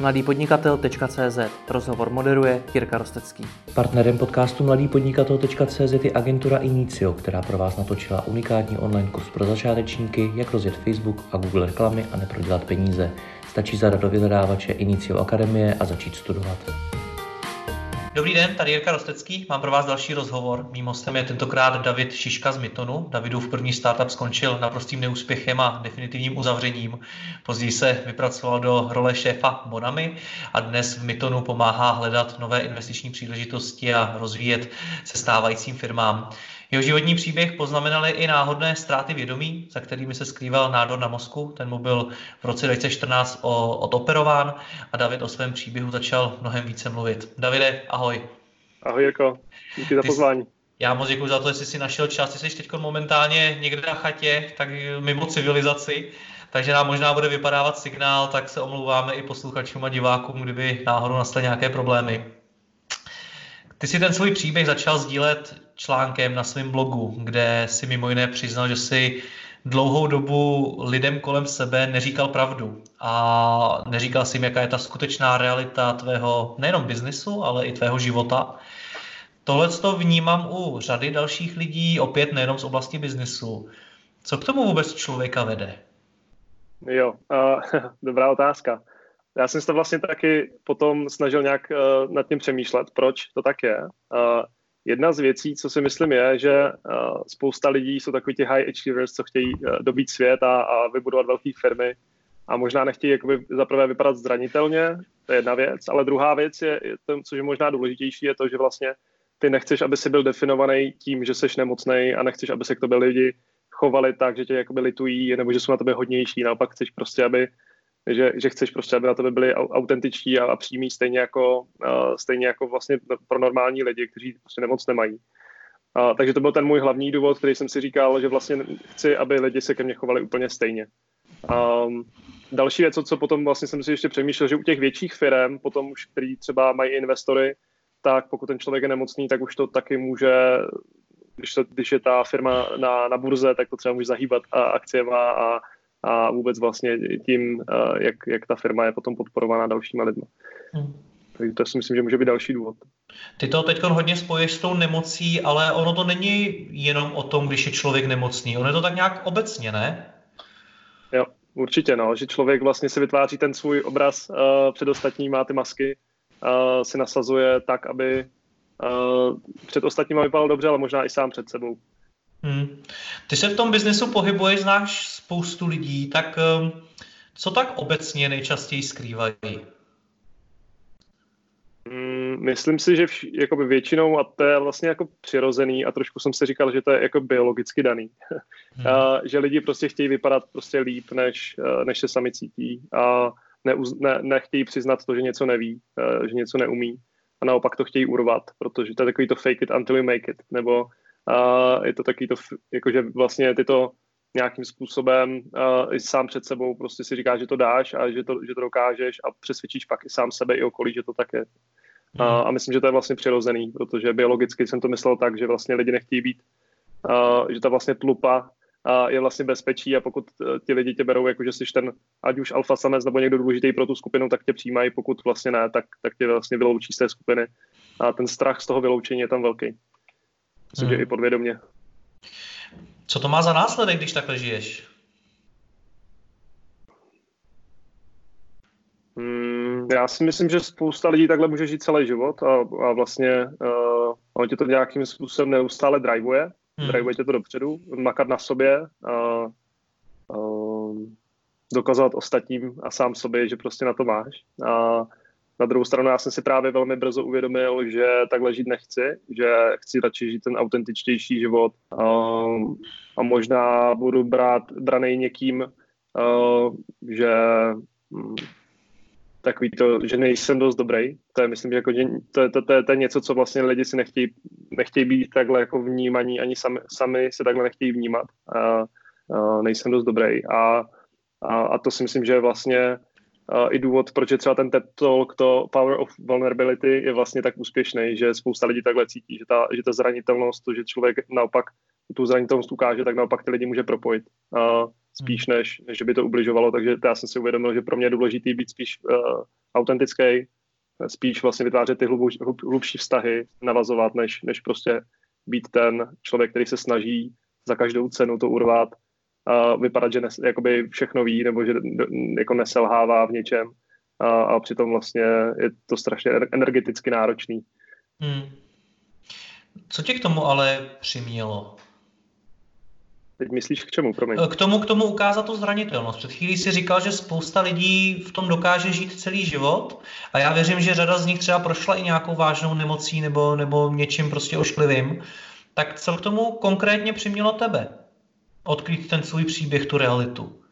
mladýpodnikatel.cz Rozhovor moderuje Jirka Rostecký. Partnerem podcastu mladýpodnikatel.cz je agentura Inicio, která pro vás natočila unikátní online kurz pro začátečníky, jak rozjet Facebook a Google reklamy a neprodělat peníze. Stačí zadat do vyhledávače Inicio Akademie a začít studovat. Dobrý den, tady Jirka Rostecký, mám pro vás další rozhovor. Mým hostem je tentokrát David Šiška z Mytonu. Davidův první startup skončil naprostým neúspěchem a definitivním uzavřením. Později se vypracoval do role šéfa Bonami a dnes v Mytonu pomáhá hledat nové investiční příležitosti a rozvíjet se stávajícím firmám. Jeho životní příběh poznamenaly i náhodné ztráty vědomí, za kterými se skrýval nádor na mozku. Ten mu byl v roce 2014 odoperován a David o svém příběhu začal mnohem více mluvit. Davide, ahoj. Ahoj Jirko, díky za pozvání. Já moc děkuji za to, že jsi si našel čas. Ty jsi teď momentálně někde na chatě, tak mimo civilizaci, takže nám možná bude vypadávat signál, tak se omlouváme i posluchačům a divákům, kdyby náhodou nastaly nějaké problémy. Ty si ten svůj příběh začal sdílet článkem na svém blogu, kde si mimo jiné přiznal, že si dlouhou dobu lidem kolem sebe neříkal pravdu a neříkal si jim, jaká je ta skutečná realita tvého nejenom biznesu, ale i tvého života. Tohle to vnímám u řady dalších lidí, opět nejenom z oblasti biznesu. Co k tomu vůbec člověka vede? Jo, uh, dobrá otázka. Já jsem se to vlastně taky potom snažil nějak uh, nad tím přemýšlet, proč to tak je. Uh, jedna z věcí, co si myslím, je, že uh, spousta lidí jsou takový ti high achievers, co chtějí uh, dobít svět a, a vybudovat velké firmy a možná nechtějí jakoby zaprvé vypadat zranitelně, to je jedna věc, ale druhá věc je, je to, což je možná důležitější, je to, že vlastně ty nechceš, aby si byl definovaný tím, že jsi nemocný a nechceš, aby se k tobě lidi chovali tak, že tě jakoby litují, nebo že jsou na tebe hodnější, naopak chceš prostě, aby že, že chceš prostě, aby na tebe byli autentičtí a, a přímí, stejně jako, uh, stejně jako vlastně pro normální lidi, kteří prostě nemoc nemají. Uh, takže to byl ten můj hlavní důvod, který jsem si říkal, že vlastně chci, aby lidi se ke mně chovali úplně stejně. Um, další věc, co potom vlastně jsem si ještě přemýšlel, že u těch větších firm, potom už, který třeba mají investory, tak pokud ten člověk je nemocný, tak už to taky může, když, to, když je ta firma na, na burze, tak to třeba může zahýbat a akciema a a vůbec vlastně tím, jak, jak ta firma je potom podporovaná dalšíma lidmi. Hmm. Takže to si myslím, že může být další důvod. Ty to teď hodně spoješ s tou nemocí, ale ono to není jenom o tom, když je člověk nemocný. Ono je to tak nějak obecně, ne? Jo, určitě, no, že člověk vlastně si vytváří ten svůj obraz uh, před ostatníma, ty masky uh, si nasazuje tak, aby uh, před ostatníma vypadal dobře, ale možná i sám před sebou. Hmm. Ty se v tom biznesu pohybuješ, znáš spoustu lidí, tak ehm, co tak obecně nejčastěji skrývají? Hmm, myslím si, že vš- jakoby většinou, a to je vlastně jako přirozený, a trošku jsem si říkal, že to je jako biologicky daný, hmm. a, že lidi prostě chtějí vypadat prostě líp, než, e, než se sami cítí a ne, ne, nechtějí přiznat to, že něco neví, e, že něco neumí a naopak to chtějí urvat, protože to je takový to fake it until you make it, nebo a je to taky to, jakože vlastně ty to nějakým způsobem uh, i sám před sebou prostě si říkáš, že to dáš a že to, že to dokážeš a přesvědčíš pak i sám sebe i okolí, že to tak je. Uh, a myslím, že to je vlastně přirozený, protože biologicky jsem to myslel tak, že vlastně lidi nechtějí být, uh, že ta vlastně tlupa uh, je vlastně bezpečí a pokud uh, ti lidi tě berou, jako že jsi ten, ať už alfa samec nebo někdo důležitý pro tu skupinu, tak tě přijímají, pokud vlastně ne, tak, tak tě vlastně vyloučí z té skupiny. A ten strach z toho vyloučení je tam velký. Myslím, hmm. že i podvědomě. Co to má za následek, když takhle žiješ? Hmm, já si myslím, že spousta lidí takhle může žít celý život a, a vlastně uh, on tě to nějakým způsobem neustále driveuje. Hmm. Driveuje tě to dopředu, makat na sobě a uh, dokazovat ostatním a sám sobě, že prostě na to máš. A na druhou stranu já jsem si právě velmi brzo uvědomil, že takhle žít nechci, že chci radši žít ten autentičtější život um, a možná budu brát branej někým, uh, že um, takový to, že nejsem dost dobrý. To je, myslím, že jako, že to, to, to, to, je něco, co vlastně lidi si nechtějí, nechtějí být takhle jako vnímaní, ani sami, sami se takhle nechtějí vnímat. Uh, uh, nejsem dost dobrý. A, a, a to si myslím, že je vlastně uh, i důvod, proč je třeba ten TED Talk, to Power of Vulnerability je vlastně tak úspěšný, že spousta lidí takhle cítí, že ta, že ta zranitelnost, to, že člověk naopak tu zranitelnost ukáže, tak naopak ty lidi může propojit uh, spíš, hmm. než, než by to ubližovalo. Takže já jsem si uvědomil, že pro mě je důležité být spíš uh, autentický, spíš vlastně vytvářet ty hlubší, hlubší vztahy, navazovat, než, než prostě být ten člověk, který se snaží za každou cenu to urvat, a vypadat, že nes, jakoby všechno ví, nebo že jako neselhává v něčem a, a přitom vlastně je to strašně energeticky náročný. Hmm. Co tě k tomu ale přimělo? Teď myslíš k čemu, promiň? K tomu, k tomu ukázat tu zranitelnost. Před chvílí si říkal, že spousta lidí v tom dokáže žít celý život a já věřím, že řada z nich třeba prošla i nějakou vážnou nemocí nebo, nebo něčím prostě ošklivým. Tak co k tomu konkrétně přimělo tebe? Odkrýt ten svůj příběh, tu realitu.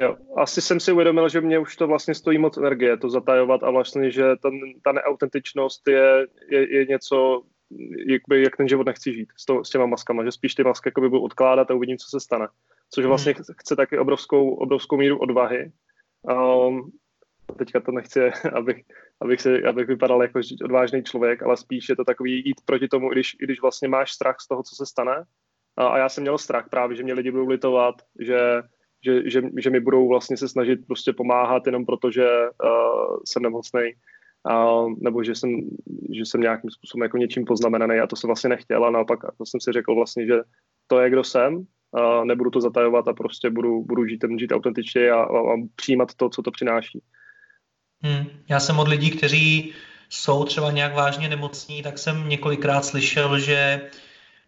Jo, asi jsem si uvědomil, že mě už to vlastně stojí moc energie to zatajovat a vlastně, že ta, ta neautentičnost je, je, je něco, jakby, jak ten život nechci žít s, to, s těma maskama, že spíš ty masky jakoby budu odkládat a uvidím, co se stane. Což vlastně hmm. chce taky obrovskou, obrovskou míru odvahy. Um, teďka to nechci, abych, abych, se, abych vypadal jako odvážný člověk, ale spíš je to takový jít proti tomu, i když, i když vlastně máš strach z toho, co se stane. A, a já jsem měl strach právě, že mě lidi budou litovat, že, že, že, že mi budou vlastně se snažit prostě pomáhat jenom proto, že uh, jsem nemocný a, nebo že jsem, že jsem nějakým způsobem jako něčím poznamenaný a to jsem vlastně nechtěl a naopak to jsem si řekl vlastně, že to je, kdo jsem, a nebudu to zatajovat a prostě budu, budu žít, žít autentičně a, a, a přijímat to, co to přináší. Hmm. Já jsem od lidí, kteří jsou třeba nějak vážně nemocní, tak jsem několikrát slyšel, že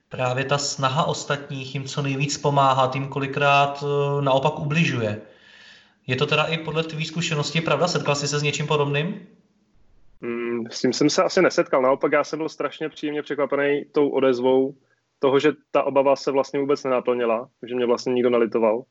právě ta snaha ostatních jim co nejvíc pomáhat, jim kolikrát eh, naopak ubližuje. Je to teda i podle tvý zkušenosti pravda? Setkal jsi se s něčím podobným? Mm, s tím jsem se asi nesetkal. Naopak já jsem byl strašně příjemně překvapený tou odezvou toho, že ta obava se vlastně vůbec nenaplnila, že mě vlastně nikdo nelitoval.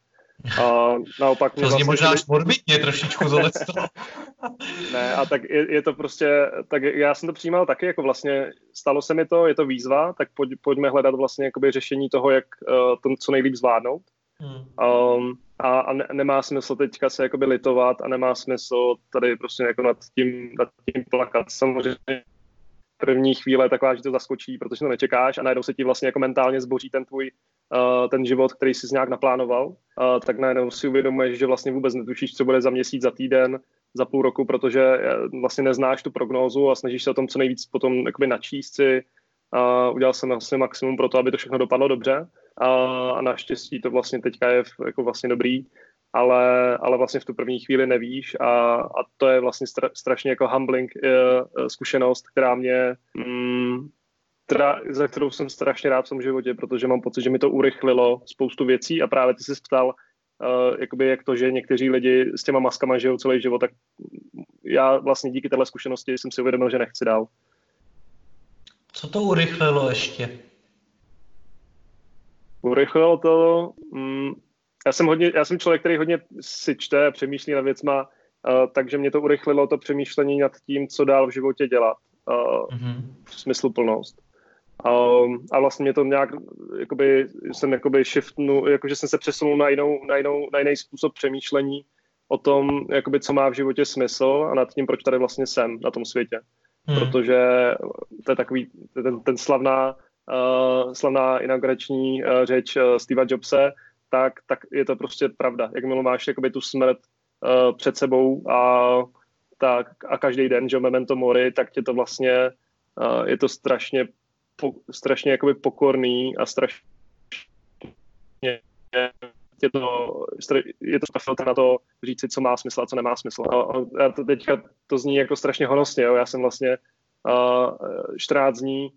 A naopak to vlastně... možná až morbidně trošičku z Ne, a tak je, je, to prostě, tak já jsem to přijímal taky, jako vlastně stalo se mi to, je to výzva, tak pojď, pojďme hledat vlastně jakoby řešení toho, jak uh, to co nejlíp zvládnout. Hmm. Um, a, a ne, nemá smysl teďka se jakoby litovat a nemá smysl tady prostě jako nad tím, nad tím plakat. Samozřejmě první chvíle taková, že to zaskočí, protože to nečekáš a najednou se ti vlastně jako mentálně zboří ten tvůj ten život, který jsi nějak naplánoval, uh, tak najednou si uvědomuješ, že vlastně vůbec netušíš, co bude za měsíc, za týden, za půl roku, protože eh, vlastně neznáš tu prognózu a snažíš se o tom co nejvíc potom jakoby načíst si. Udělal jsem vlastně maximum pro to, aby to všechno dopadlo dobře a, naštěstí to vlastně teďka je jako vlastně dobrý, ale, ale vlastně v tu první chvíli nevíš a, a to je vlastně stra, strašně jako humbling uh, zkušenost, která mě mm, která, za kterou jsem strašně rád v tom životě, protože mám pocit, že mi to urychlilo spoustu věcí a právě ty jsi ptal, uh, jakoby jak to, že někteří lidi s těma maskama žijou celý život, tak já vlastně díky téhle zkušenosti jsem si uvědomil, že nechci dál. Co to urychlilo ještě? Urychlilo to, mm, já jsem, hodně, já jsem člověk, který hodně si čte a přemýšlí nad věcma, uh, takže mě to urychlilo to přemýšlení nad tím, co dál v životě dělat. Uh, mm-hmm. Smysluplnost. Um, a vlastně mě to nějak, jakoby, jsem jakoby shiftnu, jakože jsem se přesunul na, jinou, na, jinou, na jiný způsob přemýšlení o tom, jakoby, co má v životě smysl a nad tím, proč tady vlastně jsem na tom světě. Hmm. Protože to je takový, ten, ten slavná, uh, slavná inaugurační uh, řeč uh, Steva Jobse, tak, tak je to prostě pravda. Jakmile máš jakoby, tu smrt uh, před sebou a, tak, a každý den, že memento mori, tak tě to vlastně, uh, je to strašně po, strašně jakoby pokorný a strašně je to, je to filtr na to říct si, co má smysl a co nemá smysl. A, a to teďka to zní jako strašně honosně. Jo. Já jsem vlastně uh, 14 dní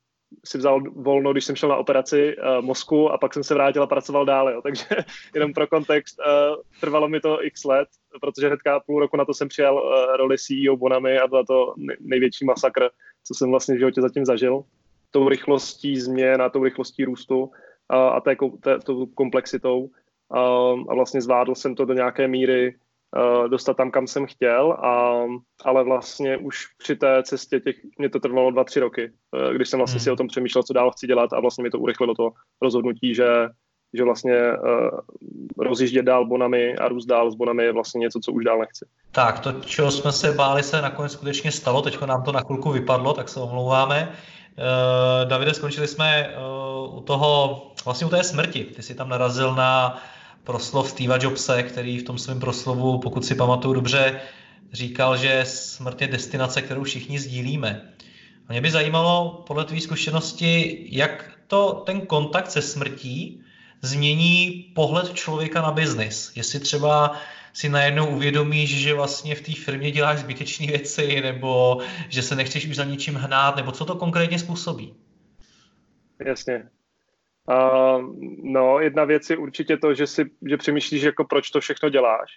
si vzal volno, když jsem šel na operaci uh, mozku a pak jsem se vrátil a pracoval dále. Jo. Takže jenom pro kontext, uh, trvalo mi to x let, protože hnedka půl roku na to jsem přijal uh, roli CEO Bonami a byla to největší masakr, co jsem vlastně v životě zatím zažil tou rychlostí změn a tou rychlostí růstu a, a té, té, tou komplexitou. A, a vlastně zvládl jsem to do nějaké míry uh, dostat tam, kam jsem chtěl, a, ale vlastně už při té cestě těch, mě to trvalo dva, tři roky, uh, když jsem vlastně hmm. si o tom přemýšlel, co dál chci dělat a vlastně mi to urychlilo to rozhodnutí, že že vlastně uh, rozjíždět dál bonami a růst dál s bonami je vlastně něco, co už dál nechci. Tak, to, čeho jsme se báli, se nakonec skutečně stalo, teď nám to na chvilku vypadlo, tak se omlouváme. Uh, Davide, skončili jsme uh, u toho, vlastně u té smrti. Ty jsi tam narazil na proslov Steva Jobse, který v tom svém proslovu, pokud si pamatuju dobře, říkal, že smrt je destinace, kterou všichni sdílíme. A mě by zajímalo, podle tvé zkušenosti, jak to ten kontakt se smrtí změní pohled člověka na biznis. Jestli třeba si najednou uvědomíš, že vlastně v té firmě děláš zbytečné věci, nebo že se nechceš už za ničím hnát, nebo co to konkrétně způsobí? Jasně. Uh, no, jedna věc je určitě to, že si že přemýšlíš, jako proč to všechno děláš.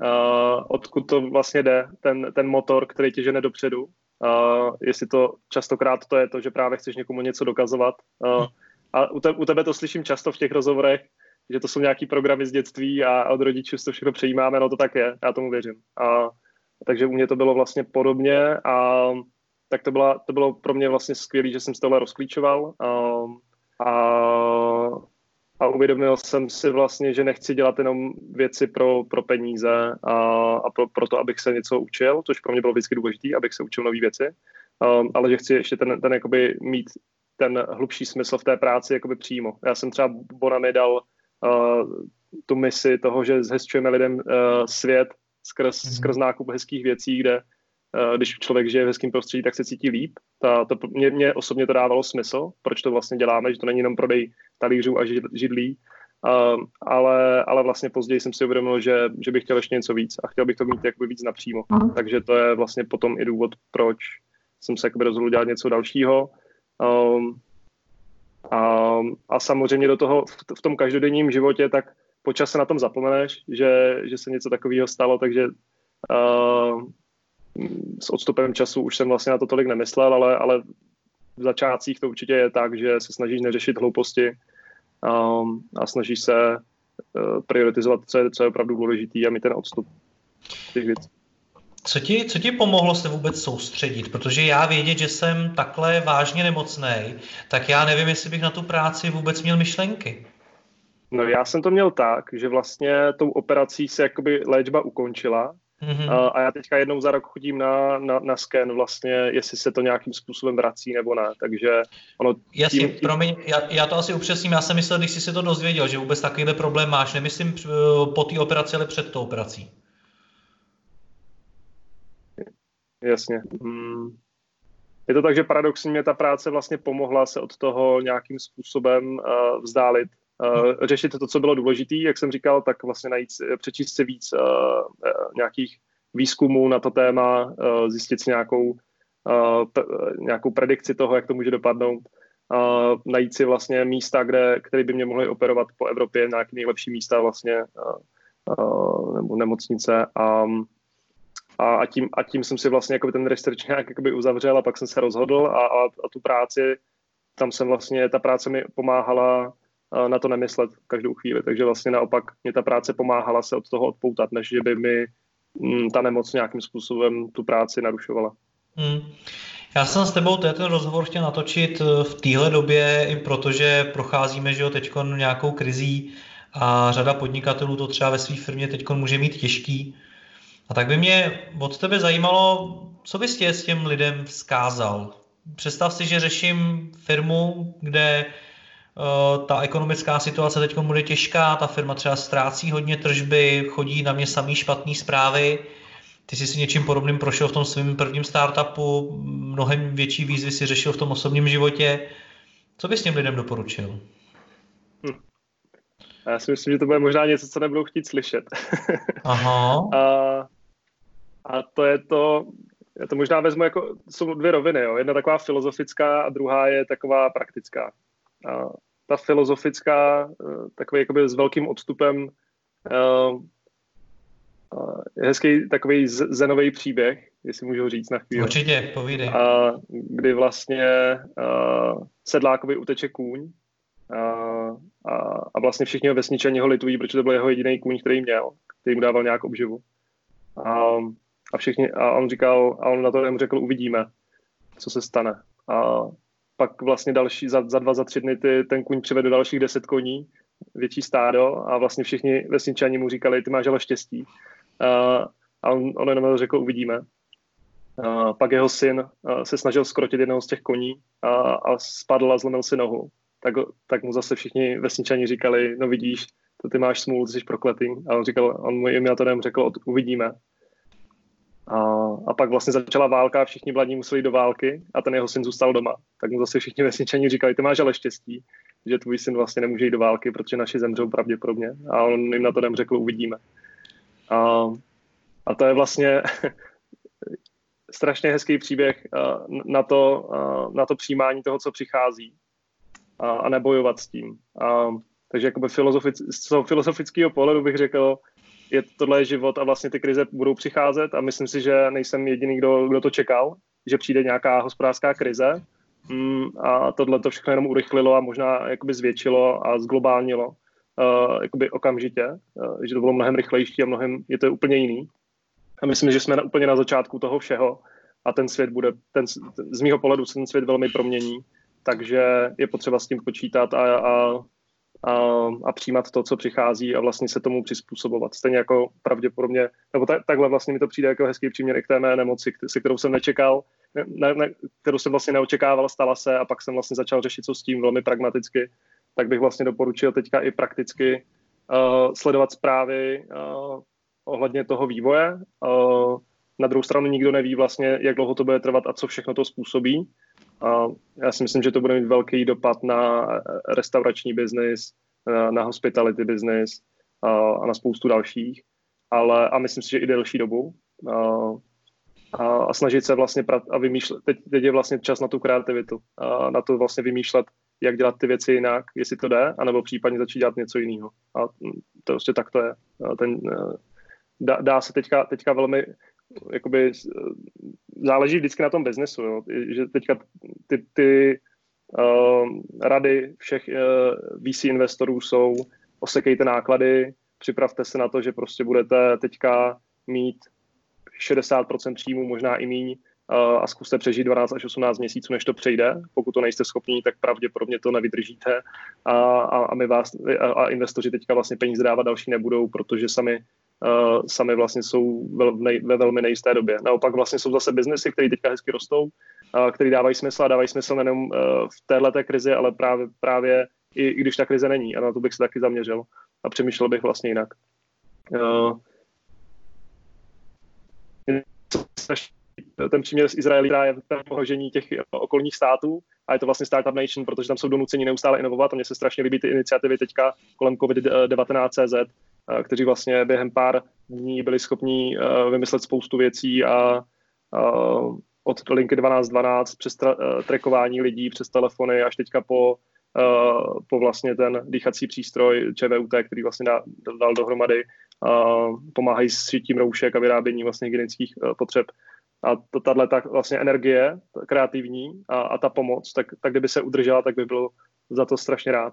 Uh, odkud to vlastně jde, ten, ten motor, který tě žene dopředu. Uh, jestli to častokrát to je to, že právě chceš někomu něco dokazovat. Uh, a u, te, u tebe to slyším často v těch rozhovorech, že to jsou nějaký programy z dětství a od rodičů to všechno přejímáme, no to tak je, já tomu věřím. A, takže u mě to bylo vlastně podobně a tak to, byla, to bylo pro mě vlastně skvělé, že jsem z tohle rozklíčoval a, a, a uvědomil jsem si vlastně, že nechci dělat jenom věci pro, pro peníze a, a pro, pro to, abych se něco učil, což pro mě bylo vždycky důležité, abych se učil nové věci, um, ale že chci ještě ten, ten jakoby mít ten hlubší smysl v té práci jakoby přímo. Já jsem třeba Bonami dal uh, tu misi toho, že zhezčujeme lidem uh, svět skrz, mm-hmm. skrz nákup hezkých věcí, kde uh, když člověk žije v hezkém prostředí, tak se cítí líp. Ta, to, mě, mě osobně to dávalo smysl, proč to vlastně děláme, že to není jenom prodej talířů a židlí, uh, ale, ale vlastně později jsem si uvědomil, že, že bych chtěl ještě něco víc a chtěl bych to mít jakoby víc napřímo. Mm. Takže to je vlastně potom i důvod, proč jsem se jakoby rozhodl dělat něco dalšího. Um, a, a samozřejmě do toho v, v tom každodenním životě, tak počas se na tom zapomeneš, že, že se něco takového stalo, takže uh, s odstupem času už jsem vlastně na to tolik nemyslel, ale, ale v začátcích to určitě je tak, že se snažíš neřešit hlouposti um, a snažíš se uh, prioritizovat, co je, co je opravdu důležitý a mít ten odstup těch věcí. Co ti, co ti pomohlo se vůbec soustředit? Protože já vědět, že jsem takhle vážně nemocný, tak já nevím, jestli bych na tu práci vůbec měl myšlenky. No já jsem to měl tak, že vlastně tou operací se jakoby léčba ukončila mm-hmm. a já teďka jednou za rok chodím na, na, na sken vlastně, jestli se to nějakým způsobem vrací nebo ne, takže ono... Jasně, tím, tím... promiň, já, já to asi upřesním, já jsem myslel, když jsi se to dozvěděl, že vůbec takovýhle problém máš, nemyslím eh, po té operaci, ale před tou operací. Jasně. Hmm. Je to tak, že paradoxně mě ta práce vlastně pomohla se od toho nějakým způsobem uh, vzdálit. Uh, řešit to, co bylo důležité, jak jsem říkal, tak vlastně najít, přečíst si víc uh, nějakých výzkumů na to téma, uh, zjistit si nějakou, uh, p- nějakou predikci toho, jak to může dopadnout, uh, najít si vlastně místa, kde, které by mě mohly operovat po Evropě, nějaké nejlepší místa vlastně, uh, uh, nebo nemocnice a um, a, a, tím, a tím jsem si vlastně jako ten research nějak jakoby uzavřel a pak jsem se rozhodl a, a, a tu práci, tam jsem vlastně, ta práce mi pomáhala na to nemyslet každou chvíli, takže vlastně naopak mě ta práce pomáhala se od toho odpoutat, než že by mi m, ta nemoc nějakým způsobem tu práci narušovala. Hmm. Já jsem s tebou ten rozhovor chtěl natočit eh, v téhle době, i protože procházíme že jo, teď nějakou krizí a řada podnikatelů to třeba ve své firmě teď může mít těžký. A tak by mě od tebe zajímalo, co bys tě s těm lidem vzkázal. Představ si, že řeším firmu, kde uh, ta ekonomická situace teď bude těžká, ta firma třeba ztrácí hodně tržby, chodí na mě samý špatné zprávy. Ty jsi si něčím podobným prošel v tom svém prvním startupu, mnohem větší výzvy si řešil v tom osobním životě. Co bys těm lidem doporučil? Hm. Já si myslím, že to bude možná něco, co nebudou chtít slyšet. Aha. A a to je to, já to možná vezmu jako, jsou dvě roviny, jo. jedna taková filozofická a druhá je taková praktická. A ta filozofická, eh, takový jakoby s velkým odstupem, eh, je hezký takový zenový příběh, jestli můžu říct na chvíli. Určitě, povídej. A kdy vlastně uh, sedlákovi uteče kůň a, a, a vlastně všichni ho vesničani ho litují, protože to byl jeho jediný kůň, který měl, který mu dával nějak obživu. A, a, všichni, a on říkal, a on na to jemu řekl, uvidíme, co se stane. A pak vlastně další, za, za dva, za tři dny ty, ten kuň přivedl dalších deset koní, větší stádo a vlastně všichni vesničani mu říkali, ty máš ale štěstí. A, a on, on jenom řekl, uvidíme. A pak jeho syn se snažil skrotit jednoho z těch koní a, a spadl a zlomil si nohu. Tak, tak mu zase všichni vesničani říkali, no vidíš, to ty máš smůlu, ty jsi prokletý. A on říkal, on mu jim to řekl, uvidíme. A, a pak vlastně začala válka, všichni mladí museli do války a ten jeho syn zůstal doma. Tak mu zase všichni vesničani říkali, ty máš ale štěstí, že tvůj syn vlastně nemůže jít do války, protože naši zemřou pravděpodobně. A on jim na to nem řekl, uvidíme. A, a to je vlastně strašně hezký příběh na to, na to přijímání toho, co přichází a, a nebojovat s tím. A, takže jakoby filozofic, z toho filozofického pohledu bych řekl, je tohle život a vlastně ty krize budou přicházet a myslím si, že nejsem jediný, kdo, kdo to čekal, že přijde nějaká hospodářská krize mm, a tohle to všechno jenom urychlilo a možná jakoby zvětšilo a zglobálnilo uh, jakoby okamžitě, uh, že to bylo mnohem rychlejší a mnohem, je to úplně jiný. A myslím, že jsme na, úplně na začátku toho všeho a ten svět bude, ten, z mého pohledu se ten svět velmi promění, takže je potřeba s tím počítat a, a a, a přijímat to, co přichází a vlastně se tomu přizpůsobovat. Stejně jako pravděpodobně, nebo ta, takhle vlastně mi to přijde jako hezký příměr k té mé nemoci, se kterou jsem nečekal, ne, ne, kterou jsem vlastně neočekával, stala se a pak jsem vlastně začal řešit, co s tím velmi pragmaticky, tak bych vlastně doporučil teďka i prakticky uh, sledovat zprávy uh, ohledně toho vývoje. Uh, na druhou stranu nikdo neví vlastně, jak dlouho to bude trvat a co všechno to způsobí. A já si myslím, že to bude mít velký dopad na restaurační biznis, na, hospitality a, a na spoustu dalších. Ale, a myslím si, že i delší dobu. A, a, a snažit se vlastně prat, a vymýšlet, teď, teď je vlastně čas na tu kreativitu, a na to vlastně vymýšlet, jak dělat ty věci jinak, jestli to jde, anebo případně začít dělat něco jiného. A to prostě tak to je. A ten, dá, dá se teďka, teďka velmi, jakoby záleží vždycky na tom biznesu, jo. že teďka ty, ty uh, rady všech uh, VC investorů jsou osekejte náklady, připravte se na to, že prostě budete teďka mít 60% příjmu, možná i míň, uh, a zkuste přežít 12 až 18 měsíců, než to přejde. Pokud to nejste schopni, tak pravděpodobně to nevydržíte a, a, a my vás a, a investoři teďka vlastně peníze dávat další nebudou, protože sami uh, sami vlastně jsou ve, nej, ve velmi nejisté době. Naopak vlastně jsou zase biznesy, které teďka hezky rostou, uh, které dávají smysl a dávají smysl nejenom uh, v této krizi, ale právě, právě i, i když ta krize není. A na to bych se taky zaměřil a přemýšlel bych vlastně jinak. Uh, ten příměr z Izraeli, je v pohožení těch okolních států a je to vlastně startup nation, protože tam jsou donuceni neustále inovovat a mně se strašně líbí ty iniciativy teďka kolem COVID-19 CZ, kteří vlastně během pár dní byli schopni vymyslet spoustu věcí a od linky 1212 přes tra- trackování lidí přes telefony až teďka po, po vlastně ten dýchací přístroj ČVUT, který vlastně dal, dal dohromady, pomáhají s šitím roušek a vyrábění vlastně hygienických potřeb. A to, tahle tak vlastně energie kreativní a, a ta pomoc, tak, tak kdyby se udržela, tak by byl za to strašně rád.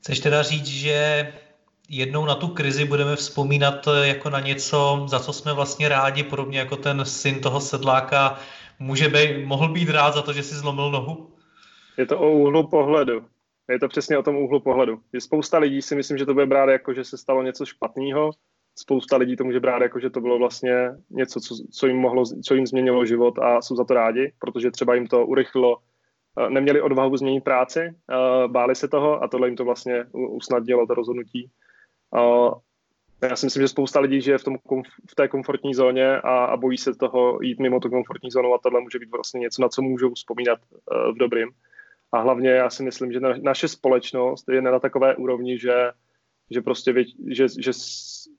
Chceš teda říct, že jednou na tu krizi budeme vzpomínat eh, jako na něco, za co jsme vlastně rádi, podobně jako ten syn toho sedláka může být, mohl být rád za to, že si zlomil nohu? Je to o úhlu pohledu. Je to přesně o tom úhlu pohledu. Je spousta lidí si myslím, že to bude brát jako, že se stalo něco špatného. Spousta lidí to může brát jako, že to bylo vlastně něco, co, co, jim, mohlo, co jim změnilo život a jsou za to rádi, protože třeba jim to urychlilo eh, neměli odvahu změnit práci, eh, báli se toho a tohle jim to vlastně usnadnilo, to rozhodnutí. Já si myslím, že spousta lidí žije v, tom, v té komfortní zóně a, a bojí se toho jít mimo tu komfortní zónu a tohle může být vlastně něco, na co můžou vzpomínat uh, v dobrým. A hlavně já si myslím, že na, naše společnost je na takové úrovni, že, že prostě vě, že, že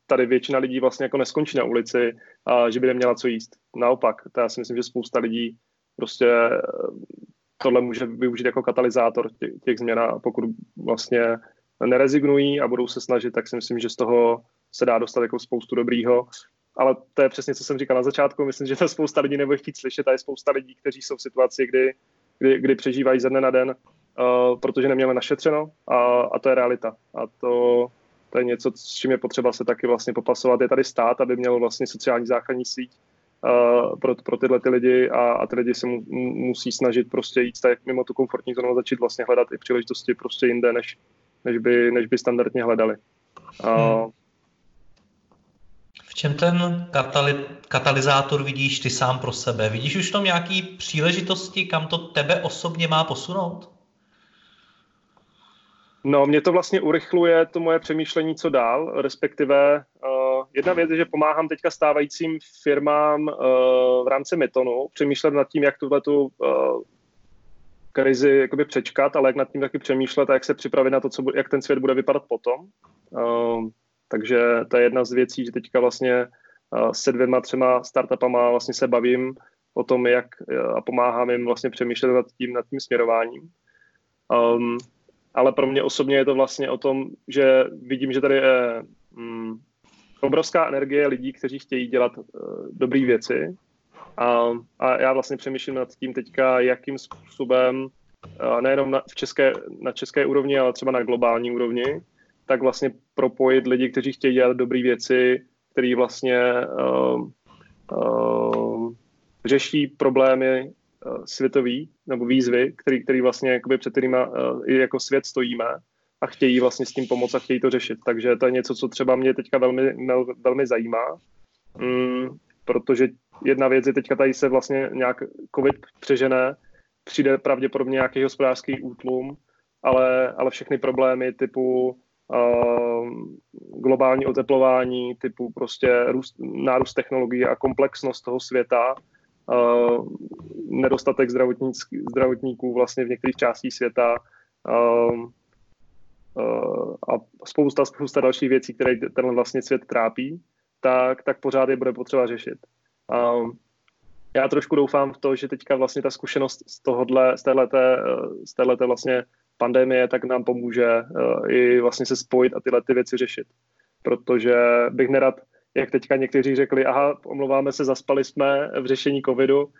tady většina lidí vlastně jako neskončí na ulici a že by neměla co jíst. Naopak, to já si myslím, že spousta lidí prostě eh, tohle může využít jako katalyzátor těch, těch změn a pokud vlastně nerezignují a budou se snažit, tak si myslím, že z toho se dá dostat jako spoustu dobrýho. Ale to je přesně, co jsem říkal na začátku. Myslím, že to spousta lidí nebude chtít slyšet a je spousta lidí, kteří jsou v situaci, kdy, kdy, kdy přežívají ze dne na den, uh, protože neměli našetřeno a, a to je realita. A to, to je něco, s čím je potřeba se taky vlastně popasovat. Je tady stát, aby měl vlastně sociální záchranní síť uh, pro, pro tyhle ty lidi a, a ty lidi se mu, musí snažit prostě jít tak mimo tu komfortní zónu a začít vlastně hledat i příležitosti prostě jinde, než, než by, než by standardně hledali. Hmm. V čem ten katali- katalyzátor vidíš ty sám pro sebe? Vidíš už tam nějaký příležitosti, kam to tebe osobně má posunout? No, mě to vlastně urychluje to moje přemýšlení, co dál, respektive uh, jedna věc je, že pomáhám teďka stávajícím firmám uh, v rámci Metonu přemýšlet nad tím, jak tuhle tu uh, krizi jakoby přečkat, ale jak nad tím taky přemýšlet a jak se připravit na to, co, jak ten svět bude vypadat potom. Uh, takže to je jedna z věcí, že teďka vlastně uh, se dvěma, třema startupama vlastně se bavím o tom, jak uh, a pomáhám jim vlastně přemýšlet nad tím, nad tím směrováním. Um, ale pro mě osobně je to vlastně o tom, že vidím, že tady je mm, obrovská energie lidí, kteří chtějí dělat uh, dobré věci. A, a já vlastně přemýšlím nad tím teďka, jakým způsobem nejenom na, v české, na české úrovni, ale třeba na globální úrovni, tak vlastně propojit lidi, kteří chtějí dělat dobré věci, který vlastně uh, uh, řeší problémy uh, světový nebo výzvy, který, který vlastně jakoby před kterými uh, jako svět stojíme a chtějí vlastně s tím pomoct a chtějí to řešit. Takže to je něco, co třeba mě teďka velmi, velmi zajímá, mm, protože jedna věc je teďka tady se vlastně nějak covid přežené, přijde pravděpodobně nějaký hospodářský útlum, ale, ale všechny problémy typu uh, globální oteplování, typu prostě růst, nárůst technologií a komplexnost toho světa, uh, nedostatek zdravotníků vlastně v některých částích světa, uh, a spousta, spousta dalších věcí, které ten vlastně svět trápí, tak, tak pořád je bude potřeba řešit. A já trošku doufám v to, že teďka vlastně ta zkušenost z tohohle, z téhleté, z téhleté vlastně pandemie, tak nám pomůže uh, i vlastně se spojit a tyhle ty věci řešit. Protože bych nerad, jak teďka někteří řekli, aha, omlouváme se, zaspali jsme v řešení covidu, uh,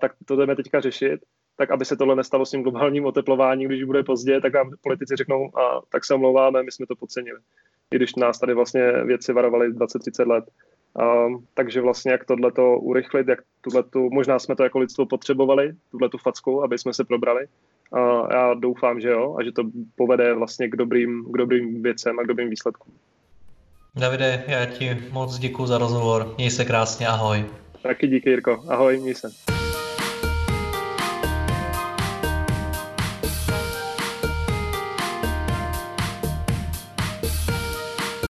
tak to jdeme teďka řešit tak aby se tohle nestalo s tím globálním oteplováním, když bude pozdě, tak nám politici řeknou, a tak se omlouváme, my jsme to podcenili. I když nás tady vlastně věci varovali 20-30 let. A, takže vlastně jak tohle to urychlit, jak tuhletu, možná jsme to jako lidstvo potřebovali, tuhle tu facku, aby jsme se probrali. A já doufám, že jo, a že to povede vlastně k dobrým, k dobrým věcem a k dobrým výsledkům. Davide, já ti moc děkuji za rozhovor. Měj se krásně, ahoj. Taky díky, Jirko. Ahoj, měj se.